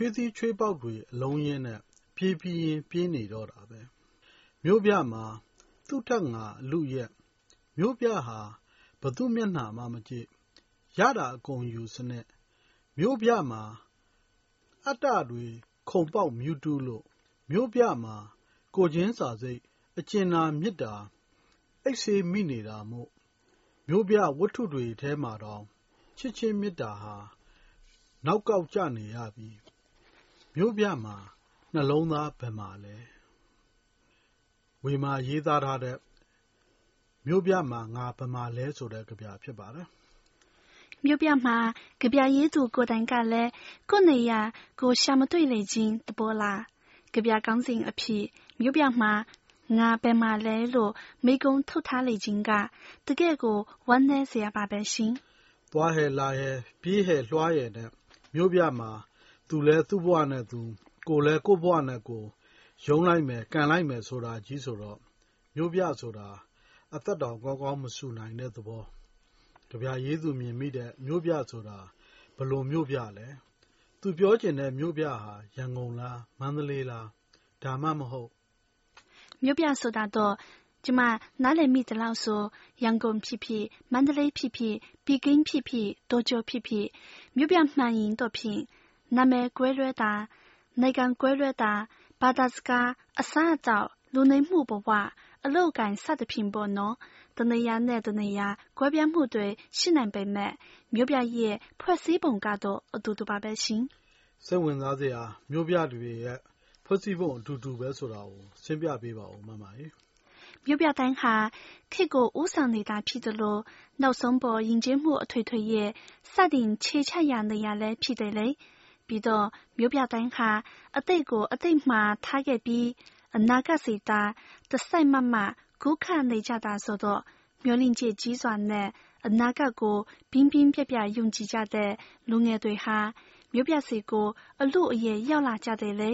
မြို့ပြဟာချွေးသီးချွေးပေါက်တွေ အလုံးအရင်းနဲ့ ပြေးပြီးရင်း ပြေးနေတော့တာပဲ။မြို့ပြမှာ သူ့ထက်ငါ အလုအယက်၊မြို့ပြဟာ ဘယ်သူ့မျက်နှာမှမကြည့်၊ရတာအကုန်ယူစနစ်၊မြို့ပြမှာ အတ္တတွေ ခုန်ပေါက်မြူးတူးလို့၊မြို့ပြမှာ ကိုယ်ချင်းစာစိတ် အကြင်နာမေတ္တာ အိပ်ဆေးမိနေတာမို့ မြို့ပြဝတ္ထုတွေထဲမှာတောင် ချစ်ခြင်းမေတ္တာဟာ နောက်ကောက်ကျနေရပြီ။ မြို့ပြမှာနှလုံးသားဘယ်မှာလဲ။ဝေမာရေးသားထားတဲ့မြို့ပြမှာငါဘယ်မှာလဲဆိုတဲ့ကဗျာဖြစ်ပါတယ်။မြို့ပြမှာကဗျာရေးသူကိုယ်တိုင်ကလည်းကိုယ့်နေရာကိုယ်ရှာမတွေ့လေခြင်းသဘောလား။ကဗျာခေါင်းစဉ်အဖြစ်မြို့ပြမှာငါဘယ်မှာလဲလို့မေးခွန်းထုတ်ထားလေခြင်းကတကယ့်ကိုဝမ်းနည်းစရာပါပဲရှင်။သွားဟယ်လာဟယ်ပြေးဟယ်လွှားဟယ်နဲ့မြို့ပြမှာ သူလည်း သူ့ဘဝနဲ့သူ ကိုယ်လည်း ကိုယ့်ဘဝနဲ့ကိုယ် ရုန်းလိုက်မယ် ကန်လိုက်မယ်ဆိုတာကြီးဆိုတော့ မြို့ပြဆိုတာ အသက်တောင် ကောင်းကောင်းမဆူနိုင်တဲ့သဘော။ကဗျာရေးသူမြင်မိတဲ့ မြို့ပြဆိုတာ ဘယ်လိုမြို့ပြလဲ။သူပြောချင်တဲ့ မြို့ပြဟာ ရန်ကုန်လား၊မန္တလေးလား။ဒါမှမဟုတ် မြို့ပြဆိုတာတော့ ကျမ နားလည်မိသလောက်ဆို ရန်ကုန်ဖြစ်ဖြစ်၊မန္တလေးဖြစ်ဖြစ်၊ပီကင်းဖြစ်ဖြစ်၊တိုကျိုဖြစ်ဖြစ် မြို့ပြမှန်ရင်တော့ဖြင့် နာမည်ကွဲလွဲတာ၊နိုင်ငံကွဲလွဲတာ၊ဘာသာစကား၊အစားအသောက်၊လူနေမှုဘဝ၊အလုပ်အကိုင်စသဖြင့်ပေါ့နော်။တနေရာနဲ့တနေရာကွဲပြားမှုတွေရှိနိုင်ပေမယ့်မြို့ပြရဲ့ဖွဲ့စည်းပုံကတော့အတူတူပါပဲရှင်။စိတ်ဝင်စားစရာမြို့ပြတွေရဲ့ဖွဲ့စည်းပုံအတူတူပဲဆိုတာကိုရှင်းပြပေးပါဦးမမရေ။မြို့ပြတိုင်းဟာခေတ်ကိုဦးဆောင်နေတာဖြစ်သလိုနောက်ဆုံးပေါ်ယဉ်ကျေးမှုအထွေထွေရဲ့စတင်ခြေချရာနေရာလည်းဖြစ်တယ်လေ။ ပြီးတော့မြို့ပြတိုင်းဟာအတိတ်ကိုအတိတ်မှာထားခဲ့ပြီးအနာဂတ်စီတာတစိုက်မတ်မတ်ကူးခတ်နေကြတာဆိုတော့မျှော်လင့်ချက်ကြီးစွာနဲ့အနာဂတ်ကိုပြင်းပြင်းပြပြယုံကြည်ကြတဲ့လူငယ်တွေဟာမြို့ပြစီကိုအလုအယက်ရောက်လာကြတယ်လေ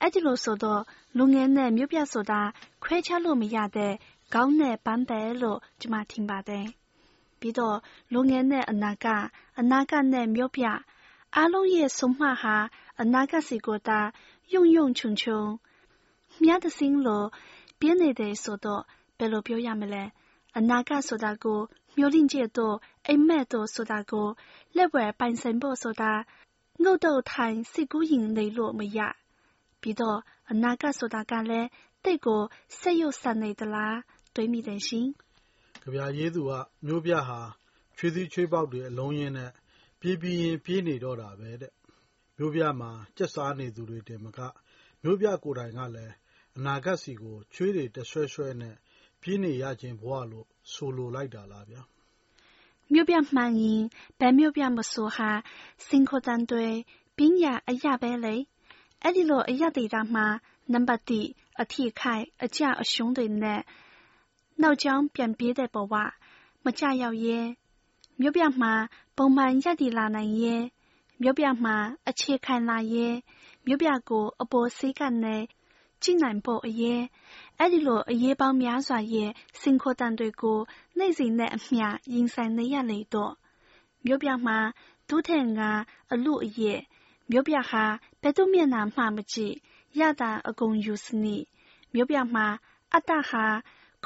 အဲ့ဒီလိုဆိုတော့လူငယ်နဲ့မြို့ပြဆိုတာခွဲခြားလို့မရတဲ့ခေါင်းနဲ့ပန်းပဲလို့ကျမထင်ပါတယ်။ပြီးတော့လူငယ်နဲ့အနာဂတ်အနာဂတ်နဲ့မြို့ပြ အားလုံးရဲ့ဆုံးမဟာအနာဂတ်စီကိုသာယုံယုံချုံချုံမြတ်တဲ့စင်းလို့ပြင်းနေတယ်ဆိုတော့ဘယ်လိုပြောရမလဲအနာဂတ်ဆိုတာကိုမျောလင့်ချက်တော့အိမ်မက်တော့ဆိုတာကိုလက်ဝဲပိုင်ဆိုင်ဖို့ဆိုတာငုတ်တုတ်ထိုင်စိတ်ကူးရင်နေလို့မရပြီးတော့အနာဂတ်ဆိုတာကလည်းသိပ်ကိုစိတ်ယုတ်ဆန်နေသလားတွေးမိတယ်ရှင်။ကဗျာရေးသူကမြို့ပြဟာချွေးသီးချွေးပေါက်တွေအလုံးအရင်းနဲ့ ပြေးပြီးရင်း ပြေးနေတော့တာပဲတဲ့။မြို့ပြမှာ ကျက်စားနေသူတွေတင်မက မြို့ပြကိုယ်တိုင်ကလည်း အနာဂတ်ဆီကို ချွေးတွေတရွှဲရွှဲနဲ့ ပြေးနေရခြင်းဘဝလို့ ဆိုလိုလိုက်တာလားဗျာ။မြို့ပြမှန်ရင် ဘယ်မြို့ပြမဆိုဟာ စိန်ခေါ်သံတွေ ပညာအရပဲလေ အဲ့ဒီလို အရပ်ဒေသမှာ နံပါတ်1အထိအခိုက် အကျအရှုံးတွေနဲ့ နောက်ကြောင်းပြန်ပြေးတဲ့ဘဝ မကျရောက်ရဲ မြို့ပြမှာ ပုံမှန်ရပ်တည်လာနိုင်ရဲမြို့ပြမှာ အခြေခံလာရဲမြို့ပြကို အပေါ်စီးကနဲ့ကြည့်နိုင်ဖို့အရေး အဲ့ဒီလို အရေးပေါင်းများစွာရဲ့စင်ခေါ်တန်တွေကို နေ့စဉ်နဲ့အမျှ ရင်ဆိုင်နေရလေတော့ မြို့ပြမှာ ဒုထင်က အလူအရဲ့မြို့ပြဟာ ဘယ်သူမျက်နှာမှမကြည့် ရတာအကုန်ယူစနစ် မြို့ပြမှာ အတ္တဟာ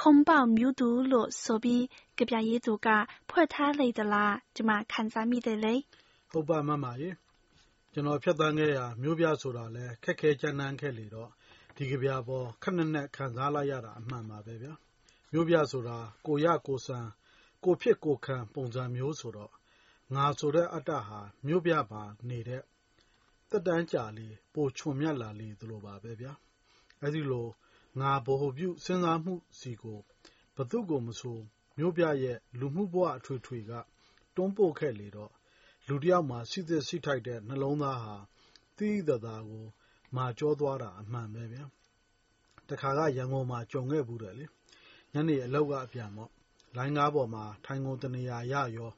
ခုံပေါမြူးသူလို့ဆိုပြီးကြပြရေးသူကဖွဲ့ထားလိုက်သလားကျမခံစားမိတယ်လေဟုတ်ပါမမရေကျွန်တော်ဖြတ်တန်းခဲ့ရမြို့ပြဆိုတာလဲခက်ခဲကြမ်းတမ်းခဲ့လေတော့ဒီကြပြပေါ်ခဏနဲ့ခံစားလိုက်ရတာအမှန်ပါပဲဗျာမြို့ပြဆိုတာကိုရကိုဆန်ကိုဖြစ်ကိုခံပုံစံမျိုးဆိုတော့ငါဆိုတဲ့အတ္တဟာမြို့ပြပါနေတဲ့သက်တမ်းကြာလေပိုချွန်မြတ်လာလေသလိုပါပဲဗျာ။အဲဒီလို ငါဗဟိုပြုစဉ်းစားမှုဆီကို ဘယ်သူ့ကိုမဆို မြို့ပြရဲ့ လူမှုဘဝအထွေထွေက တွန်းပို့ခဲ့လေတော့ လူတယောက်မှာစိစစ်စိထိုက်တဲ့ နှလုံးသားဟာ သိသိသာသာကို မာကျောသွားတာ အမှန်ပဲဗျာ။တခါက ရန်ကုန်မှာ ကြုံခဲ့ဘူးတယ်လေ။ညနေအလောက်ကအပြန်ပေါ့။လိုင်းကားပေါ်မှာ ထိုင်ကုန်တနေရာရရော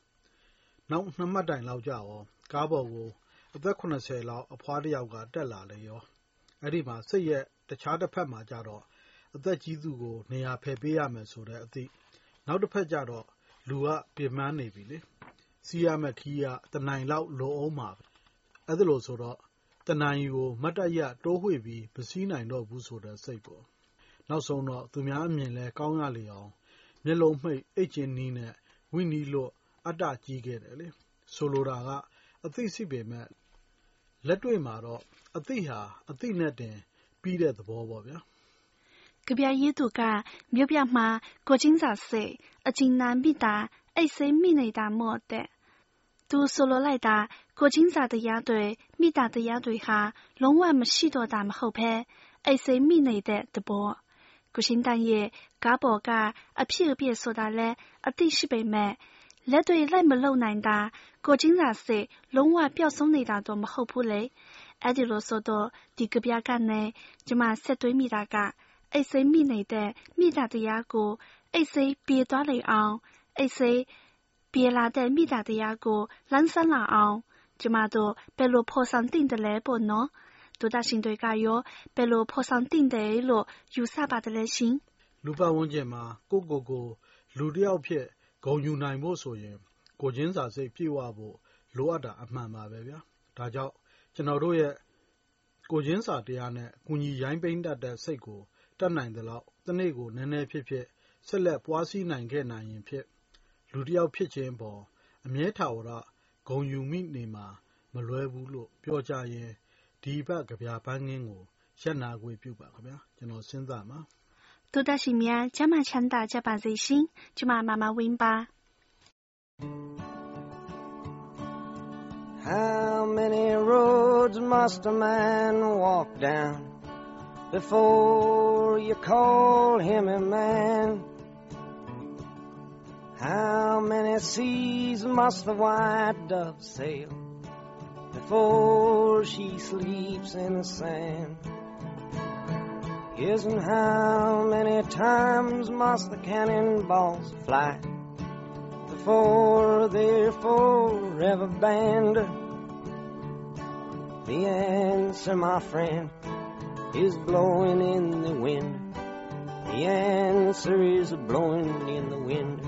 နောက် နှစ်မှတ်တိုင်လောက်ကြရော ကားပေါ်ကို အသက် ၇၀ လောက် အဖွားတယောက်က တက်လာလေရော။ အဲဒီမှာ စိတ်ရဲ့ တခြားတဘက်မှာကျတော့ အသက်ကြီးသူကို နေရာဖယ်ပေးရမယ်ဆိုတဲ့အသိ၊နောက်တဘက်ကျတော့ လူက ပင်ပန်းနေပြီလေ။စီးရမယ့်ခရီးက တနိုင်လောက် လိုဦးမှာပဲ။အဲဒီလိုဆိုတော့တဏှာကြီးကို မတ်တပ်ရပ် တိုးဝှေ့ပြီး မစီးနိုင်တော့ဘူးဆိုတဲ့ စိတ်ပေါ့။နောက်ဆုံးတော့ သူများအမြင်လည်း ကောင်းရလေအောင် မျက်လုံးမှိတ် အိပ်ချင်နည်းနဲ့ ဝိနည်းလွတ် အတ္တကြီးခဲ့တယ်လေ။ဆိုလိုတာက အသိရှိပေမယ့် လက်တွေ့မှာတော့ အသိဟာ အသိနဲ့တင်ပြီးတဲ့သဘောပေါ့ဗျာ။ကဗျာရေးသူက မြို့ပြမှာ ကိုချင်းစာစိတ် အကျဉ်းနာမိတာ အိတ်စိမ့်မိနေတာမို့တဲ့ သူဆိုလိုလိုက်တာ ကိုချင်းစာတရားတွေမိတာတရားတွေဟာ လုံးဝမရှိတော့တာ မဟုတ်ဘဲ အိတ်စိမ့်မိနေတဲ့သဘော ကိုချင်းတန်ရဲ့ ကားပေါ်က အဖြစ်အပျက်ဆိုတာလဲအသိရှိပေမဲ့ လက်တွေလိုက်မလုံနိုင်တာကိုချင်းစာစိတ်လုံးဝပျောက်ဆုံးနေတာတော့မဟုတ်ဘူးလေအဲ့ဒီလိုဆိုတော့ဒီကဗျာကနေကျမဆက်သွေးမိတာကအိတ်စိမ့်မိနေတဲ့မိတာတရားကိုအိတ်စိမ့်ပြေးသွားလေအောင်အိတ်စိမ့်ပြေလာတဲ့မိသားတရားကိုလန်းဆန်းလာအောင် ကျမတို့ဘယ်လိုဖော်ဆောင်သင့်တယ်လဲပေါ့နော်။ဒေါသရှင်တွေကရောဘယ်လိုဖော်ဆောင်သင့်တယ်လို့ယူဆပါသလဲရှင်။လူပတ်ဝန်းကျင်မှာကိုယ့်ကိုယ်ကိုလူတယောက်အဖြစ် ဂုဏ်ယူနိုင်ဖို့ဆိုရင် ကိုယ်ချင်းစာစိတ်ပြည့်ဝဖို့ လိုအပ်တာ အမှန်ပါပဲဗျာ။ဒါကြောင့် ကျနော်တို့ရဲ့ ကိုယ်ချင်းစာတရားနဲ့ ကူညီရိုင်းပင်းတတ်တဲ့စိတ်ကို တတ်နိုင်သလောက် တနေ့ကို နည်းနည်းဖြစ်ဖြစ် ဆက်လက်ပွားစည်းနိုင်ခဲ့နိုင်ရင်ဖြင့် လူတယောက်ဖြစ်ခြင်းအပေါ် အမြဲထာဝရ ဂုဏ်ယူမိနေမှာ မလွဲဘူးလို့ ပြောကြားရင်း ဒီအပတ် ကဗျာပန်းခင်းကို ရပ်နားခွင့်ပြုပါခင်ဗျာ။ကျနော် စဉ်းစားပါ။ 多大新面加满强大加把最新，就嘛慢慢问吧。How many roads must a man walk down before you call him a man? How many seas must the white dove sail before she sleeps in the sand? And how many times must the cannonballs fly before they're forever banned? The answer, my friend, is blowing in the wind. The answer is blowing in the wind.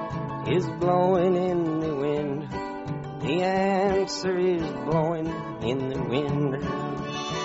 is blowing in the wind. The answer is blowing in the wind.